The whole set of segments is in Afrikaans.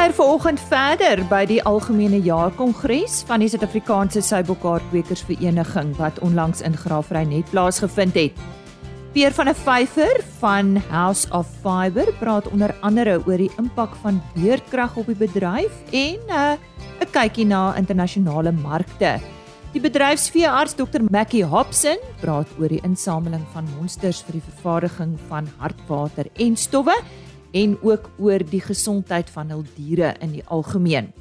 kuier vanoggend verder by die algemene jaarkongres van die Suid-Afrikaanse Suiwelkaartkwekers Vereniging wat onlangs in Graafry net plaasgevind het. Pier van 'n Vyfer van House of Fiber praat onder andere oor die impak van beerdkrag op die bedryf en 'n uh, kykie na internasionale markte. Die bedryfsveearts Dr Mackie Hobson praat oor die insameling van monsters vir die vervaardiging van hartwater en stowwe en ook oor die gesondheid van hul diere in die algemeen.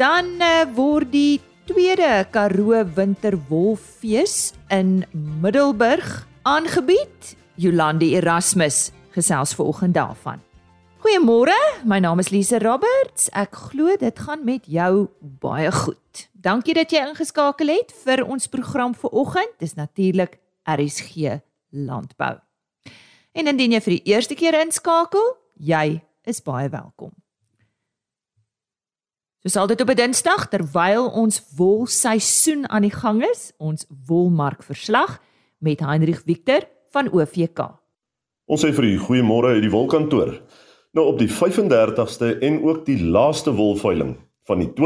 Dan uh, word die tweede Karoo Winterwolfees in Middelburg aangebied. Jolandi Erasmus gesels vanoggend daarvan. Goeiemôre, my naam is Lise Roberts. Ek glo dit gaan met jou baie goed. Dankie dat jy ingeskakel het vir ons program vanoggend. Dis natuurlik RSG Landbou. En indien jy vir die eerste keer inskakel, jy is baie welkom. Soos altyd op 'n Dinsdag terwyl ons wolseisoen aan die gang is, ons wolmark verslag met Heinrich Victor van OVK. Ons sê vir u goeiemôre uit die wolkantoor. Nou op die 35ste en ook die laaste wolveiling van die 2022-2023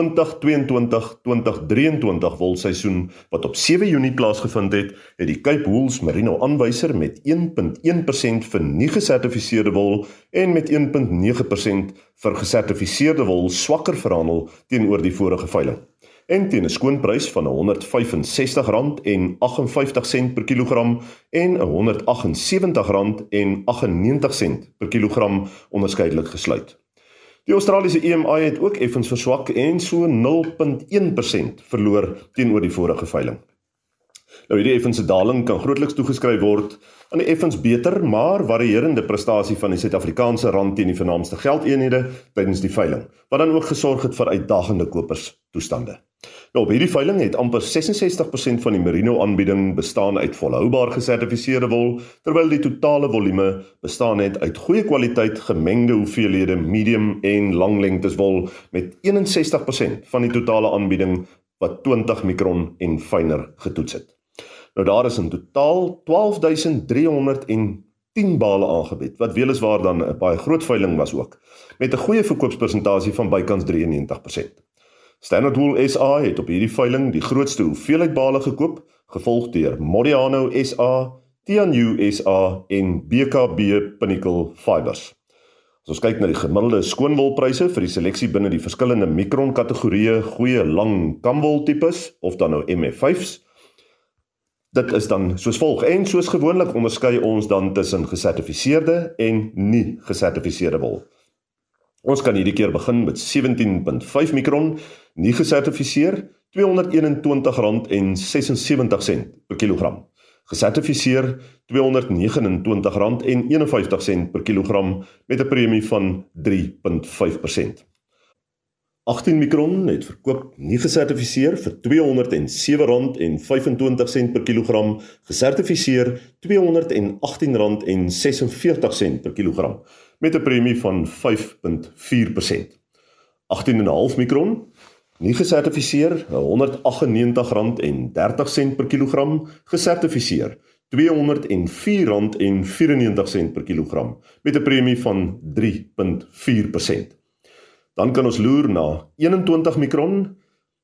wolseisoen wat op 7 Junie plaasgevind het, het die Cape Wools Merino aanwyser met 1.1% vir nie gesertifiseerde wol en met 1.9% vir gesertifiseerde wol swakker verhandel teenoor die vorige veiling. En teen 'n skoonprys van R165.58 per kilogram en R178.98 per kilogram onderskeidelik gesluit. Die Australiese EMI het ook effens verswak en so 0.1% verloor teenoor die vorige veiling. Nou hierdie effense daling kan grootliks toegeskryf word aan die effens beter maar varierende prestasie van die Suid-Afrikaanse rand teen die vernaamste geldeenhede tydens die veiling, wat dan ook gesorg het vir uitdagende kopers toestande. Nou op hierdie veiling het amper 66% van die merino aanbieding bestaan uit volhoubaar gesertifiseerde wol, terwyl die totale volume bestaan het uit goeie kwaliteit gemengde hoeveelhede medium en lang lengtes wol met 61% van die totale aanbieding wat 20 mikron en fyner getoets het. Nou daar is in totaal 12310 bale aangebied wat weliswaar dan 'n baie groot veiling was ook met 'n goeie verkoopspersentasie van bykans 93%. Standard Wool SA het op hierdie veiling die grootste hoeveelheid bale gekoop, gevolg deur Modiano SA, Tianyu SA en BKB Pinnacle Fibers. As ons kyk na die gemiddelde skoonwolpryse vir die seleksie binne die verskillende mikron kategorieë, goeie lang kamwol tipes of dan nou MF5s, dit is dan soos volg en soos gewoonlik onderskei ons dan tussen gesertifiseerde en nie gesertifiseerde wol. Ons kan hierdie keer begin met 17.5 mikron, nie gesertifiseer, R221.76 per kilogram. Gesertifiseer R229.51 per kilogram met 'n premie van 3.5%. 18 mikron het verkoop nie gesertifiseer vir R207.25 per kilogram, gesertifiseer R218.46 per kilogram met 'n premie van 5.4%. 18,5 mikron, nie gesertifiseer, R198.30 per kilogram, gesertifiseer R204.94 per kilogram met 'n premie van 3.4%. Dan kan ons loer na 21 mikron,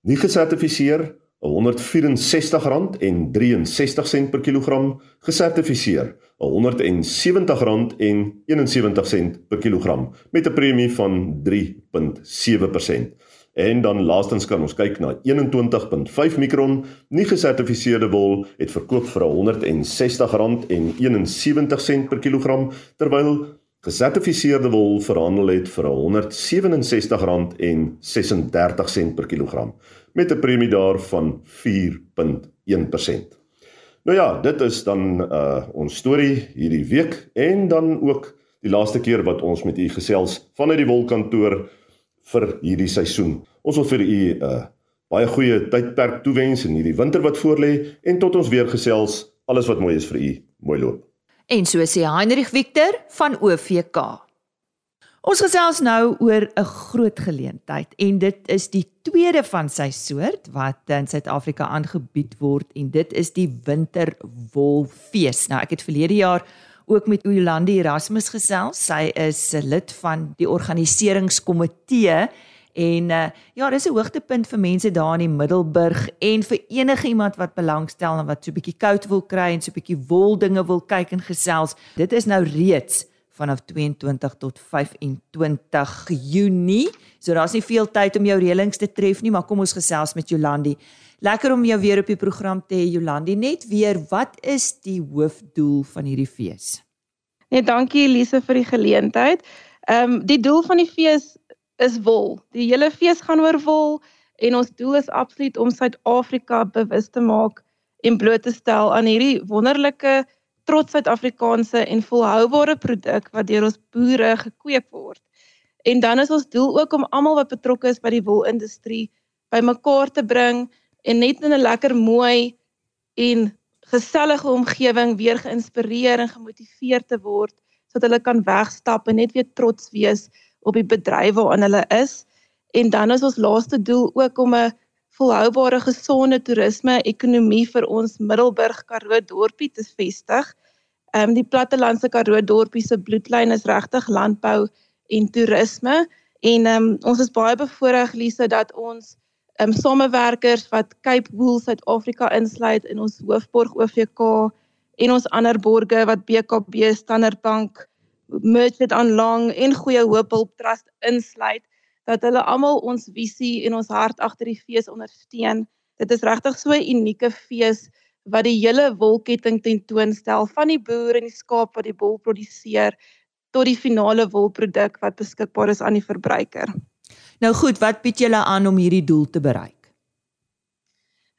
nie gesertifiseer, R164.63 per kilogram, gesertifiseer R170.71 per kilogram met 'n premie van 3.7%. En dan laastens kan ons kyk na 21.5 mikron nie gesertifiseerde wol het verkoop vir R160.71 per kilogram terwyl gesertifiseerde wol verhandel het vir R167.36 per kilogram met 'n premie daarvan 4.1%. Nou ja, dit is dan uh ons storie hierdie week en dan ook die laaste keer wat ons met u gesels vanuit die wolkantoor vir hierdie seisoen. Ons wil vir u 'n uh, baie goeie tydperk toewens in hierdie winter wat voorlê en tot ons weer gesels, alles wat mooi is vir u. Mooi loop. En so sê Heinrich Victor van OVK. Ons gesels nou oor 'n groot geleentheid en dit is die tweede van sy soort wat in Suid-Afrika aangebied word en dit is die Winterwolfees. Nou ek het verlede jaar ook met Jolande Erasmus gesels. Sy is 'n lid van die organiseringskomitee en uh, ja, dis 'n hoogtepunt vir mense daar in die Middelburg en vir enige iemand wat belangstel en wat so 'n bietjie koud wil kry en so 'n bietjie wol dinge wil kyk en gesels. Dit is nou reeds vanaf 22 tot 25 Junie. So daar's nie veel tyd om jou reëlings te tref nie, maar kom ons gesels met Jolandi. Lekker om jou weer op die program te hê Jolandi. Net weer, wat is die hoofdoel van hierdie fees? Nee, dankie Elise vir die geleentheid. Ehm um, die doel van die fees is wol. Die hele fees gaan oor wol en ons doel is absoluut om Suid-Afrika bewus te maak en bloot te stel aan hierdie wonderlike trots Suid-Afrikaanse en volhoubare produk wat deur ons boere gekweek word. En dan is ons doel ook om almal wat betrokke is by die wolindustrie bymekaar te bring en net in 'n lekker mooi en gesellige omgewing weer geïnspireer en gemotiveer te word sodat hulle kan wegstap en net weer trots wees op die bedryf waarin hulle is. En dan is ons laaste doel ook om 'n volhoubare gesonde toerisme ekonomie vir ons Middelburg Karoo dorpie te vestig. Ehm um, die plattelandse Karoo dorpie se bloedlyn is regtig landbou en toerisme en ehm um, ons is baie bevoorreg Lise dat ons um, samewerkers wat Cape Wool Suid-Afrika insluit in ons hoofborg OVK en ons ander borge wat BKB Standard Bank Merchant on Long en Goeie Hoop Hulp Trust insluit dat hulle almal ons visie en ons hart agter die fees ondersteun. Dit is regtig so 'n unieke fees wat die hele wolketting tentoonstel van die boer en die skaap wat die wol produseer tot die finale wolproduk wat beskikbaar is aan die verbruiker. Nou goed, wat bied julle aan om hierdie doel te bereik?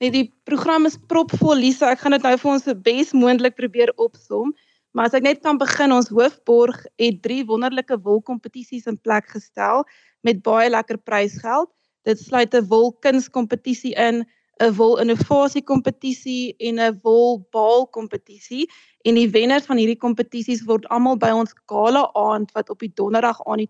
Nee, die program is propvol Lisa, ek gaan dit nou vir ons bes moontlik probeer opsom. Maar as ek net kan begin, ons hoofborg het drie wonderlike wolkompetisies in plek gestel met baie lekker prysgeld. Dit sluit 'n wolkunskompetisie in, 'n wolinnovasie kompetisie en 'n wolbaal kompetisie en die wenners van hierdie kompetisies word almal by ons gala aand wat op die donderdag aan die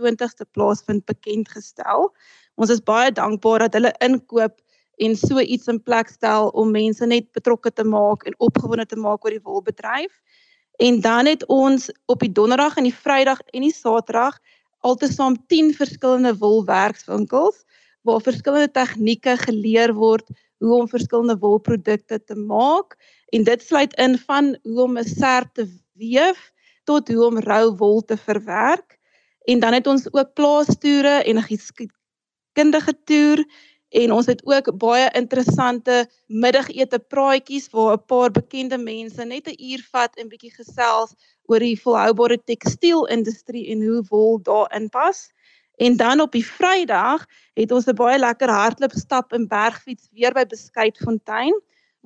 22ste plaasvind bekend gestel. Ons is baie dankbaar dat hulle inkoop en so iets in plek stel om mense net betrokke te maak en opgewonde te maak oor die wolbedryf. En dan het ons op die donderdag en die vrydag en die saterdag altesaam 10 verskillende wolwerkswinkels waar verskillende tegnieke geleer word hoe om verskillende wolprodukte te maak en dit sluit in van hoe om 'n serp te weef tot hoe om rou wol te verwerk en dan het ons ook plaastoere en 'n geskiedkundige toer en ons het ook baie interessante middagete praatjies waar 'n paar bekende mense net 'n uur vat en bietjie gesels oor die volhoubare tekstielindustrie en hoe wol daarin pas. En dan op die Vrydag het ons 'n baie lekker hardloop stap en bergfiets weer by Beskuitfontein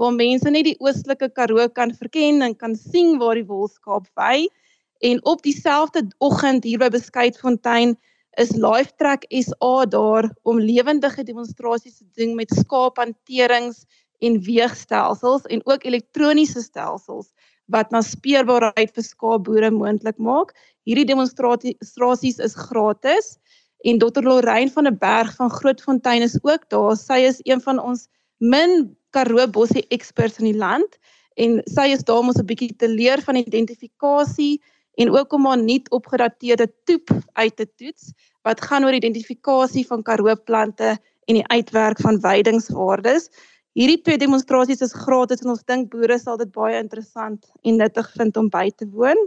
waar mense net die oostelike Karoo kan verken en kan sien waar die wolskaap wy. En op dieselfde oggend hier by Beskuitfontein is Lifetrack SA daar om lewendige demonstrasies te doen met skaaphanterings en weegstelsels en ook elektroniese stelsels wat na speurbaarheid vir skaapboere moontlik maak. Hierdie demonstrasies is gratis en Dr. Lorraine van der Berg van Grootfontein is ook daar. Sy is een van ons min Karoo bossie experts in die land en sy is daar om ons 'n bietjie te leer van identifikasie en ook om 'n nuut opgedateerde toep uit te toets wat gaan oor identifikasie van karoo plante en die uitwerk van weidingswaardes. Hierdie twee demonstrasies is gratis en ons dink boere sal dit baie interessant en nuttig vind om by te woon.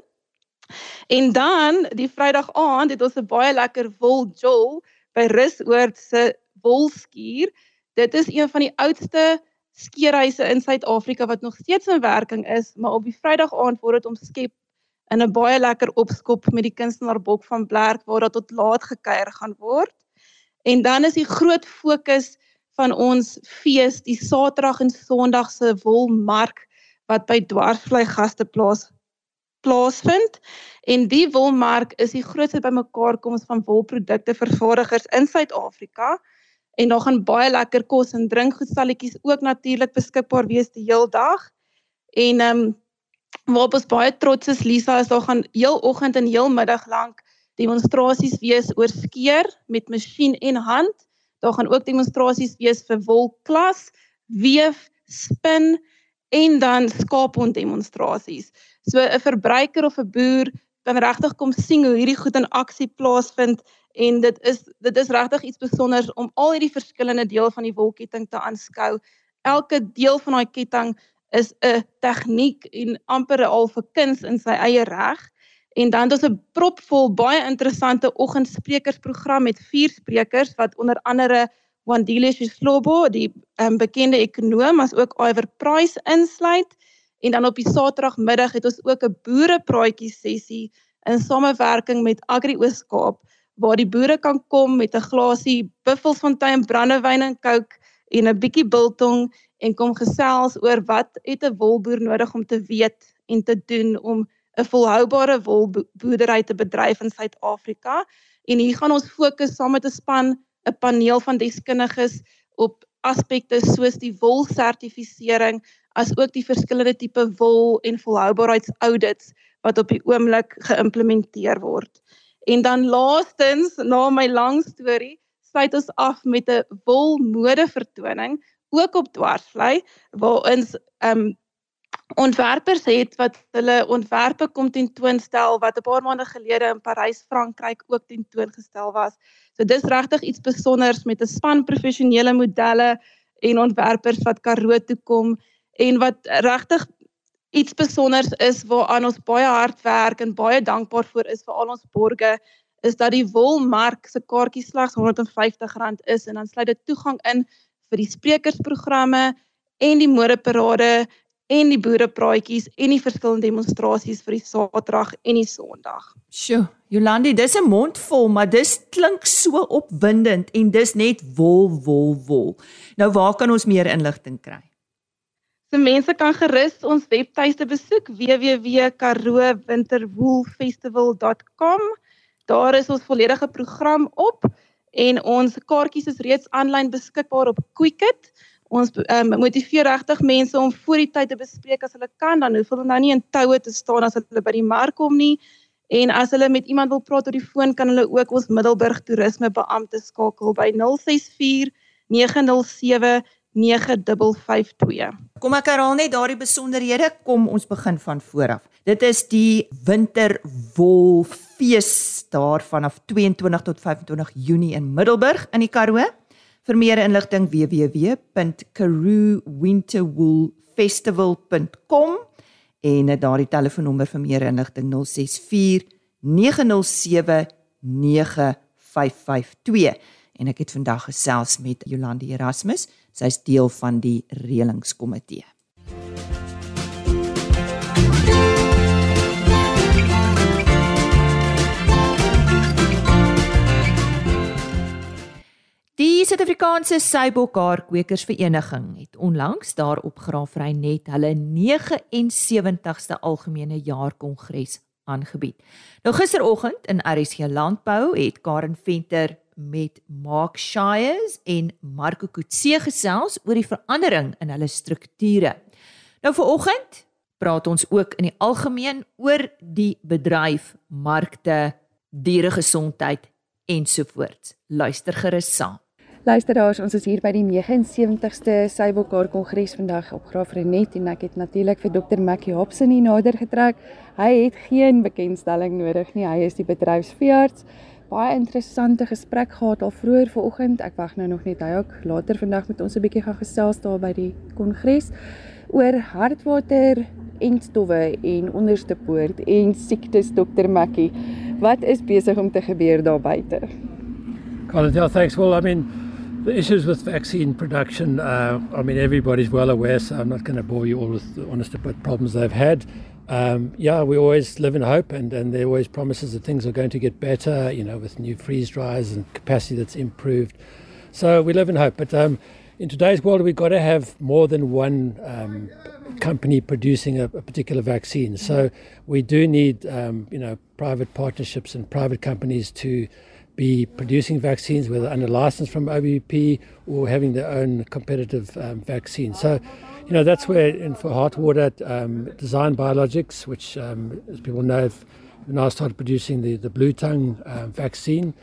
En dan die Vrydag aand het ons 'n baie lekker wol jol by Rusoord se wolskuur. Dit is een van die oudste skeerhuise in Suid-Afrika wat nog steeds in werking is, maar op die Vrydag aand word dit omskep in 'n baie lekker opskop met die kunstenaar Bok van Blerk waar daar tot laat gekuier gaan word. En dan is die groot fokus van ons fees die Saterdag en Sondag se wolmark wat by Dwarsvlei Gasteplaas plaasvind. En die wolmark is die grootste bymekaarkoms van wolprodukte vervaardigers in Suid-Afrika. En daar gaan baie lekker kos en drinkgoedstalletjies ook natuurlik beskikbaar wees die heel dag. En ehm um, waarop ons baie trots is Lisa is daar gaan heel oggend en heel middag lank demonstrasies wees oor skeer met masjien en hand. Daar gaan ook demonstrasies wees vir wolklas, weef, spin en dan skaapond demonstrasies. So 'n verbruiker of 'n boer kan regtig kom sien hoe hierdie goed in aksie plaasvind en dit is dit is regtig iets spesiaals om al hierdie verskillende dele van die wolketting te aanskou. Elke deel van daai ketting is 'n tegniek en amper al 'n kuns in sy eie reg. En dan het ons 'n propvol baie interessante oggendsprekersprogram met vier sprekers wat onder andere Wandile Shlobo, die um, bekende ekonom, as ook Iver Price insluit. En dan op die Saterdagmiddag het ons ook 'n boerepraatjie sessie in samewerking met Agri Oos-Kaap waar die boere kan kom met 'n glasie Buffelsfontein brandewyn en Coke en 'n bietjie biltong en kom gesels oor wat het 'n wolboer nodig om te weet en te doen om 'n volhoubare wolboerdery te bedryf in Suid-Afrika. En hier gaan ons fokus saam met 'n span 'n paneel van deskundiges op aspekte soos die wolsertifisering as ook die verskillende tipe wol en volhoubaarheidsaudits wat op die oomblik geïmplementeer word. En dan laastens, na my lang storie, sluit ons af met 'n wolmode vertoning ook op dwarsvlei waarin ehm um, ontwerpers het wat hulle ontwerpe kom tentoonstel wat 'n paar maande gelede in Parys, Frankryk ook tentoongestel was. So dis regtig iets spesiaals met 'n span professionele modelle en ontwerpers wat Karoo toe kom en wat regtig iets spesiaals is waaraan ons baie hard werk en baie dankbaar vir is vir al ons borgers is dat die wolmark se kaartjie slegs R150 is en dan sluit dit toegang in vir die sprekersprogramme en die modeparade en die boerepraatjies en die verskillende demonstrasies vir die Saterdag en die Sondag. Sjoe, Jolandi, dis 'n mond vol, maar dis klink so opwindend en dis net wol wol wol. Nou waar kan ons meer inligting kry? So mense kan gerus ons webtuiste besoek www.karoowinterwoolfestival.com. Daar is ons volledige program op en ons kaartjies is reeds aanlyn beskikbaar op Quicket. Ons um, motiveer regtig mense om voor die tyd te bespreek as hulle kan, dan hoef hulle nou nie in toue te staan as hulle by die mark kom nie. En as hulle met iemand wil praat oor die foon, kan hulle ook ons Middelburg toerisme beampte skakel by 064 907 9552. Kom ek herhaal net daardie besonderhede, kom ons begin van voor af. Dit is die Winterwolfees daar vanaf 22 tot 25 Junie in Middelburg in die Karoo. Vir meer inligting www.karoowinterwoolfestival.com en daardie telefoonnommer vir meer inligting 064 907 9552 en ek het vandag gesels met Jolande Erasmus sy's deel van die reëlingskomitee Die Suid-Afrikaanse Seibokhaarkwekersvereniging het onlangs daar op Graafry net hulle 79ste algemene jaarkongres aangebied. Nou gisteroggend in RSG Landbou het Karen Venter met Mark Shires en Marco Kutse gesels oor die verandering in hulle strukture. Nou viroggend praat ons ook in die algemeen oor die bedryf, markte, dieregesondheid ensovoorts. Luister gerus saam. Luisteraars, ons is hier by die 79ste Sybokhaar Kongres vandag op Graafrenet en ek het natuurlik vir Dr. Mackie Hobson hier nader getrek. Hy het geen bekendstelling nodig nie. Hy is die bedryfsveearts. Baie interessante gesprek gehad al vroeër vanoggend. Ek wag nou nog net hy ook later vandag met ons 'n bietjie gaan gesels daar by die kongres oor hartwater en stowwe en onderste poort en siektes Dr. Mackie. Wat is besig om te gebeur daar buite? Colin, yeah, thanks. Well, I mean, The issues with vaccine production, uh, I mean, everybody's well aware, so I'm not going to bore you all with the honest about problems they've had. Um, yeah, we always live in hope, and, and there always promises that things are going to get better, you know, with new freeze dryers and capacity that's improved. So we live in hope. But um, in today's world, we've got to have more than one um, company producing a, a, particular vaccine. So we do need, um, you know, private partnerships and private companies to be producing vaccines, whether under license from OBP or having their own competitive um, vaccine. So, you know, that's where, and for Heartwater, um, Design Biologics, which, um, as people know, have now started producing the, the blue tongue um, vaccine.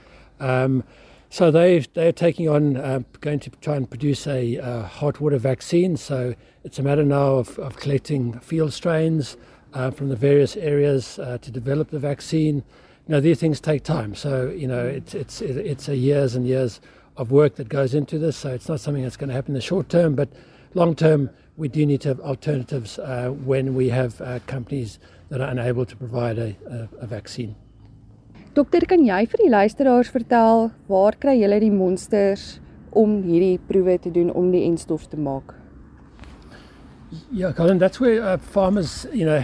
Um, So they they're taking on uh, going to try and produce a hot water vaccine. So it's a matter now of, of collecting field strains uh, from the various areas uh, to develop the vaccine. You know these things take time. So you know it's it's it's a years and years of work that goes into this. So it's not something that's going to happen in the short term, but long term we do need to have alternatives uh, when we have uh, companies that are unable to provide a, a, a vaccine. Dokter, kan jy vir die luisteraars vertel waar kry julle die monsters om hierdie proewe te doen om die enstof te maak? Yeah, Colin, that's where uh, farmers, you know,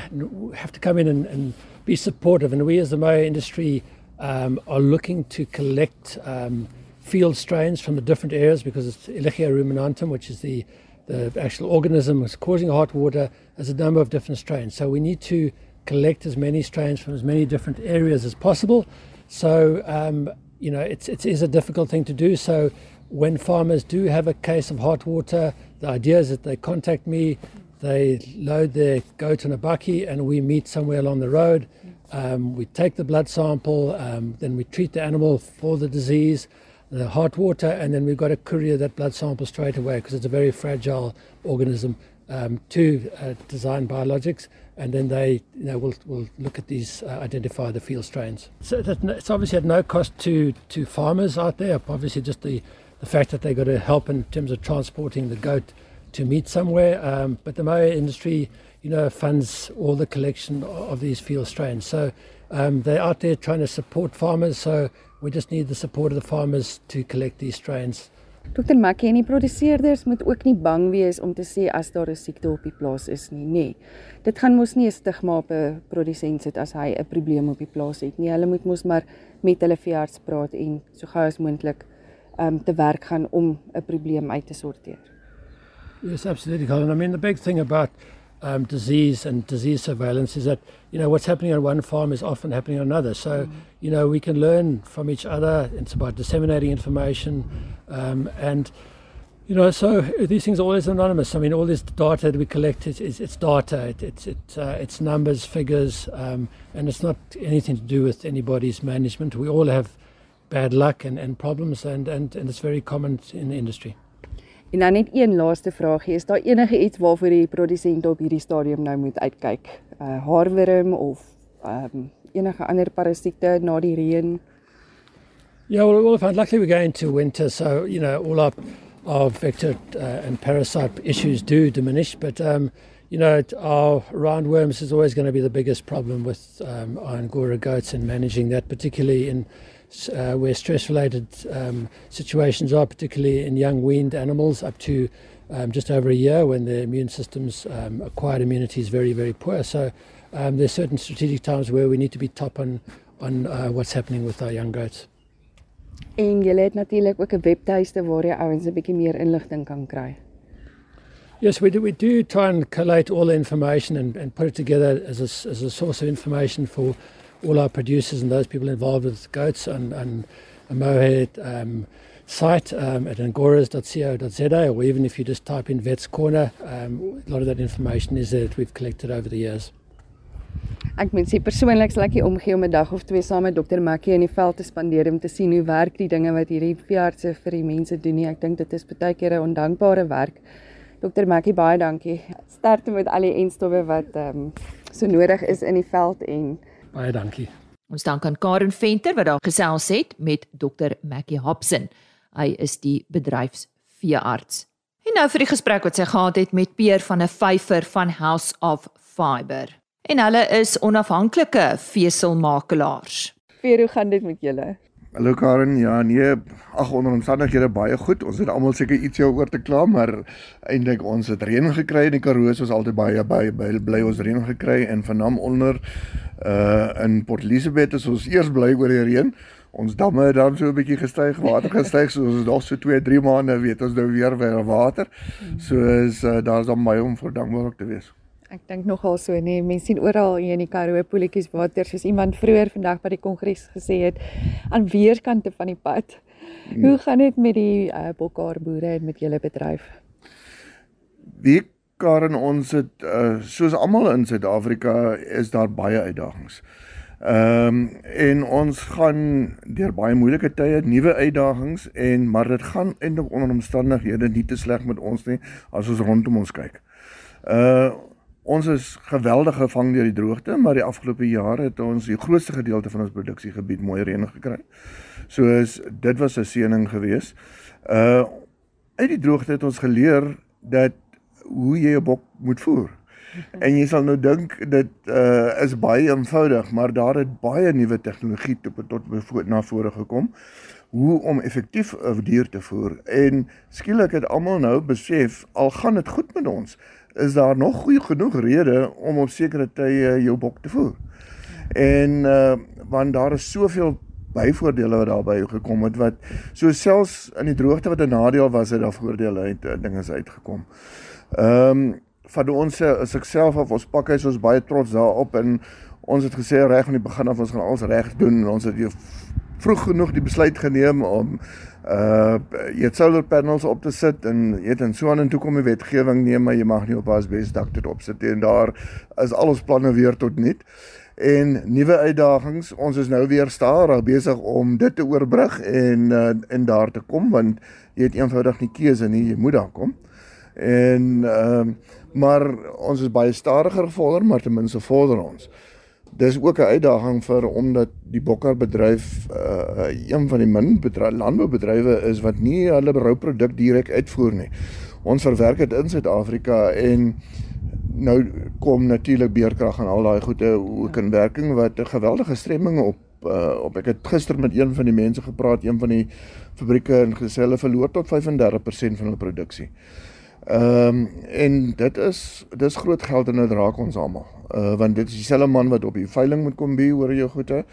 have to come in and, and be supportive. And we, as the Maya industry, um, are looking to collect um, field strains from the different areas because it's Elechia ruminantum, which is the the actual organism that's causing hot water, has a number of different strains. So we need to collect as many strains from as many different areas as possible. So, um, you know, it's, it is a difficult thing to do. So, when farmers do have a case of hot water, the idea is that they contact me, they load their goat on a bucky, and we meet somewhere along the road. Um, we take the blood sample, um, then we treat the animal for the disease, the hot water, and then we've got to courier that blood sample straight away because it's a very fragile organism um, to uh, design biologics, and then they you know will will look at these uh, identify the field strains. So it's obviously at no cost to to farmers out there. Obviously, just the the fact that they've got to help in terms of transporting the goat to meet somewhere. Um, but the mower industry, you know, funds all the collection of these field strains. So um, they're out there trying to support farmers. So we just need the support of the farmers to collect these strains. Dokter Mackie en die produseerders moet ook nie bang wees om te sê as daar 'n siekte op die plaas is nie, nê. Nee. Dit gaan mos nie 'n stigma op 'n produsent sit as hy 'n probleem op die plaas het nie. Hulle moet mos maar met hulle veearts praat en so gou as moontlik um te werk gaan om 'n probleem uit te sorteer. Yes, absolutely. Colin. I mean the big thing about um, disease and disease surveillance is that you know what's happening on one farm is often happening on another. So mm. you know we can learn from each other. It's about disseminating information, um, and you know so these things are always anonymous. I mean, all this data that we collect is, is it's data. It, it's it's uh, it's numbers, figures, um, and it's not anything to do with anybody's management. We all have bad luck and, and problems, and, and, and it's very common in the industry. En dan net een laaste vraagie, is daar enige iets waarvoor die produsente op hierdie stadium nou moet uitkyk? Uh haarwurm of um, enige ander parasiete na die reën? Yeah, well, well, luckily we're going to winter, so you know all our our vector uh, and parasite issues do diminish, but um, you know our roundworms is always going to be the biggest problem with um, Angora goats and managing that, particularly in uh, where stress related um, situations are, particularly in young weaned animals up to um, just over a year when their immune systems um, acquired immunity is very, very poor. So um, there's certain strategic times where we need to be top on, on uh, what's happening with our young goats. En jy het natuurlik ook 'n webtuiste waar jy ouens 'n bietjie meer inligting kan kry. Yes, we do. We do try and collate all the information and, and put it together as a, as a source of information for all our producers and those people involved with goats on, on a Mohead um, site um, at angoras.co.za, or even if you just type in Vets Corner, um, a lot of that information is there that we've collected over the years. Ek meen sê persoonlik sal ek hier omgee om 'n dag of twee saam met dokter Mackie in die veld te spandeer om te sien hoe werk die dinge wat hierdie veeartse vir die mense doen nie. Ek dink dit is baie keer 'n ondankbare werk. Dokter Mackie, baie dankie. Sterkte met al die enstowwe wat ehm um, so nodig is in die veld en Baie dankie. Ons dank aan Karen Venter wat daar gesels het met Dr. Mackie Hobson. Hy is die bedryfsveearts. En nou vir die gesprek wat sy gehad het met Peer van 'n vyfer van House of Fiber. En hulle is onafhanklike veselmakelaars. Peer, hoe gaan dit met julle? Hallo Karen, ja nee, ag onder omstandighede baie goed. Ons het almal seker iets oor te kla, maar eintlik ons het reën gekry in die Karoo, soos altyd baie baie bly, bly ons reën gekry en vanaand onder uh in Port Elizabeth is ons eers bly oor die reën. Ons damme het dan so 'n bietjie gestyg, water gestyg, so ons is nog so 2, 3 maande weet ons nou weer weer water. So is uh, daar's dan baie om vir dankbaar te wees. Ek dink nogal so nee, mense sien oral hier in die Karoo poletjies water soos iemand vroeër vandag by die kongres gesê het aan weerskante van die pad. Hmm. Hoe gaan dit met die uh, bokhaarboere en met julle bedryf? Die Karen ons het uh, soos almal in Suid-Afrika is daar baie uitdagings. Ehm um, en ons gaan deur baie moeilike tye, nuwe uitdagings en maar dit gaan eintlik onder omstandighede nie te sleg met ons nie as ons rondom ons kyk. Uh ons is geweldig gevang deur die droogte, maar die afgelope jare het ons die grootste gedeelte van ons produksiegebied mooi reën gekry. So is dit was 'n seëning geweest. Uh uit die droogte het ons geleer dat hoe jy 'n bok moet voer. En jy sal nou dink dit uh is baie eenvoudig, maar daar het baie nuwe tegnologie tot tot na vore gekom hoe om effektief 'n dier te voer. En skielik het almal nou besef al gaan dit goed met ons, is daar nog goeie genoeg rede om op sekere tye jou bok te voer. En uh want daar is soveel byvoordele wat daarbey gekom het wat so selfs in die droogte wat 'n nadeel was, het daar voordele uit uh, dinge uitgekom. Ehm um, van ons as ek self of ons pak hy's ons baie trots daarop en ons het gesê reg aan die begin af ons gaan alles reg doen. En ons het vroeg genoeg die besluit geneem om uh jy solar panels op te sit en jy het in so aan en toe kom die wetgewing neem maar jy mag nie op asbes dak dit opsit en daar is al ons planne weer tot nul. En nuwe uitdagings ons is nou weer stadig besig om dit te oorbrug en uh, en daar te kom want jy het eenvoudig nie keuse nie jy moet daar kom en ehm uh, maar ons is baie stadiger gevorder, maar ten minste vorder ons. Dis ook 'n uitdaging vir omdat die bokkerbedryf uh een van die min landboubedrywe is wat nie hulle berouproduk direk uitvoer nie. Ons verwerk dit in Suid-Afrika en nou kom natuurlik beerkrag en al daai goede ook in werking wat 'n geweldige stremming op uh op ek het gister met een van die mense gepraat, een van die fabrieke en gesê hulle verloor tot 35% van hulle produksie. Ehm um, en dit is dis groot geld en dit raak ons almal. Uh want dit is dieselfde man wat op die veiling moet kom by oor jou goede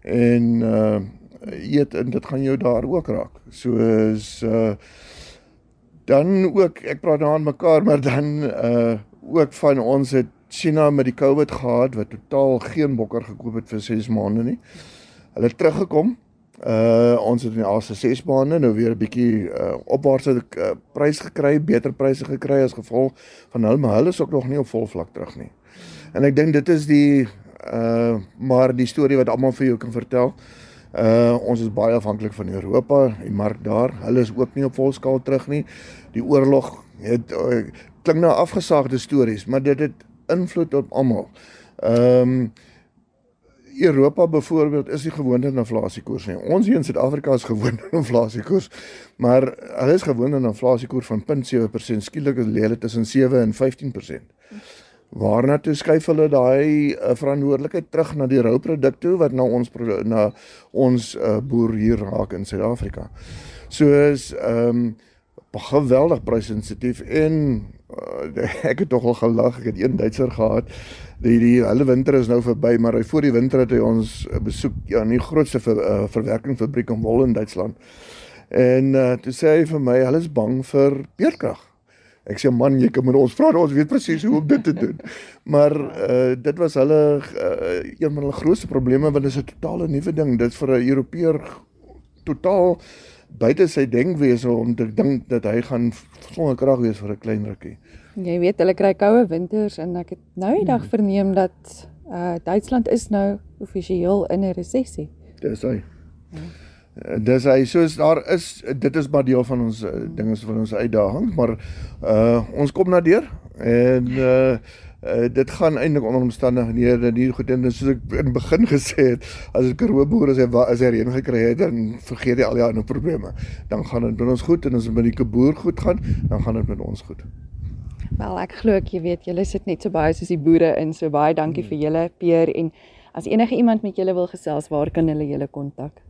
en uh eet en dit gaan jou daar ook raak. So is uh dan ook ek praat nou aan mekaar maar dan uh ook van ons het China met die COVID gehad wat totaal geen bokker gekoop het vir 6 maande nie. Hulle teruggekom Uh ons het in die laaste 6 maande nou weer 'n bietjie uh opwaartse uh, prys gekry, beter pryse gekry as gevolg van hulle, maar hulle is ook nog nie op vol vlak terug nie. En ek dink dit is die uh maar die storie wat almal vir jou kan vertel. Uh ons is baie afhanklik van Europa, die mark daar. Hulle is ook nie op volskaal terug nie. Die oorlog het uh, klink nou afgesaagde stories, maar dit het invloed op almal. Ehm um, Europa byvoorbeeld is nie gewoond aan inflasiekoers nie. Ons hier in Suid-Afrika is gewoond aan inflasiekoers, maar hulle is gewoond aan inflasiekoers van 0.7%, skielik is hulle tussen 7 en 15%. Waarna toe skuif hulle daai uh, verantwoordelikheid terug na die rouproduk toe wat na ons na ons uh, boer hier raak in Suid-Afrika. Soos ehm um, geweldig prysensitief en uh, ek het tog al gelag ek het een Duitser gehad die die hele winter is nou verby maar hy voor die winter het hy ons uh, besoek ja in die grootste ver, uh, verwerkingsfabriek in Wol in Duitsland. En uh, toe sê hy vir my hulle is bang vir beerdkrag. Ek sê man jy kan met ons vra ons weet presies hoe om dit te doen. Maar uh, dit was hulle uh, een van hulle grootste probleme want dit is 'n totale nuwe ding. Dit vir 'n Europeër totaal buite sy denkwese om te dink dat hy gaan sonder krag wees vir 'n klein rukkie. Jy weet hulle kry koue winters en ek het nou die dag hmm. verneem dat uh Duitsland is nou offisieel in 'n resessie. Dis hy. Ja. Dis hy soos daar is dit is maar deel van ons uh, dinge van ons uitdagings maar uh ons kom na deur en uh Uh, dit gaan eintlik onder omstandighede nie goed en soos ek in begin gesê het as 'n Karoo boer as hy as hy reën gekry het dan vergeet hy al die ander probleme dan gaan dit met ons goed en as dit met die boer goed gaan dan gaan dit met ons goed Wel ek glo ek jy weet julle sit net so baie soos die boere in so baie dankie hmm. vir julle Peer en as enige iemand met julle wil gesels waar kan hulle julle kontak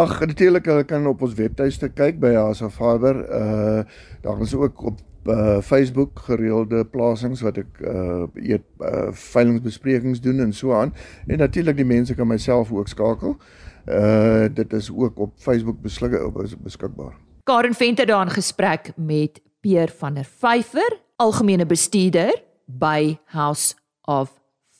Ag natuurlik hulle kan op ons webtuiste kyk by Asa Fiber uh daar is ook op uh Facebook gereelde plasings wat ek uh eet uh veilingsbesprekings doen en so aan en natuurlik die mense kan myself ook skakel. Uh dit is ook op Facebook beskikbaar. Karen Venter daar in gesprek met Peer van der Vyver, algemene bestuurder by House of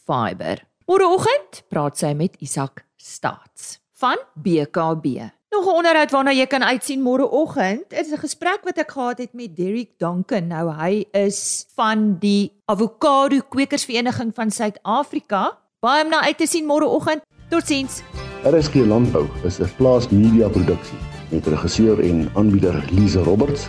Fiber. Môreoggend praat sy met Isak Staats van BKB. Nog 'n onderhoud waarna jy kan uitsien môreoggend. Is 'n gesprek wat ek gehad het met Derrick Duncan. Nou hy is van die Avokado Kwekersvereniging van Suid-Afrika Baie om na uit te sien môreoggend. Totsiens. RSG Landbou is 'n plaas media produksie met regisseur en aanbieder Lize Roberts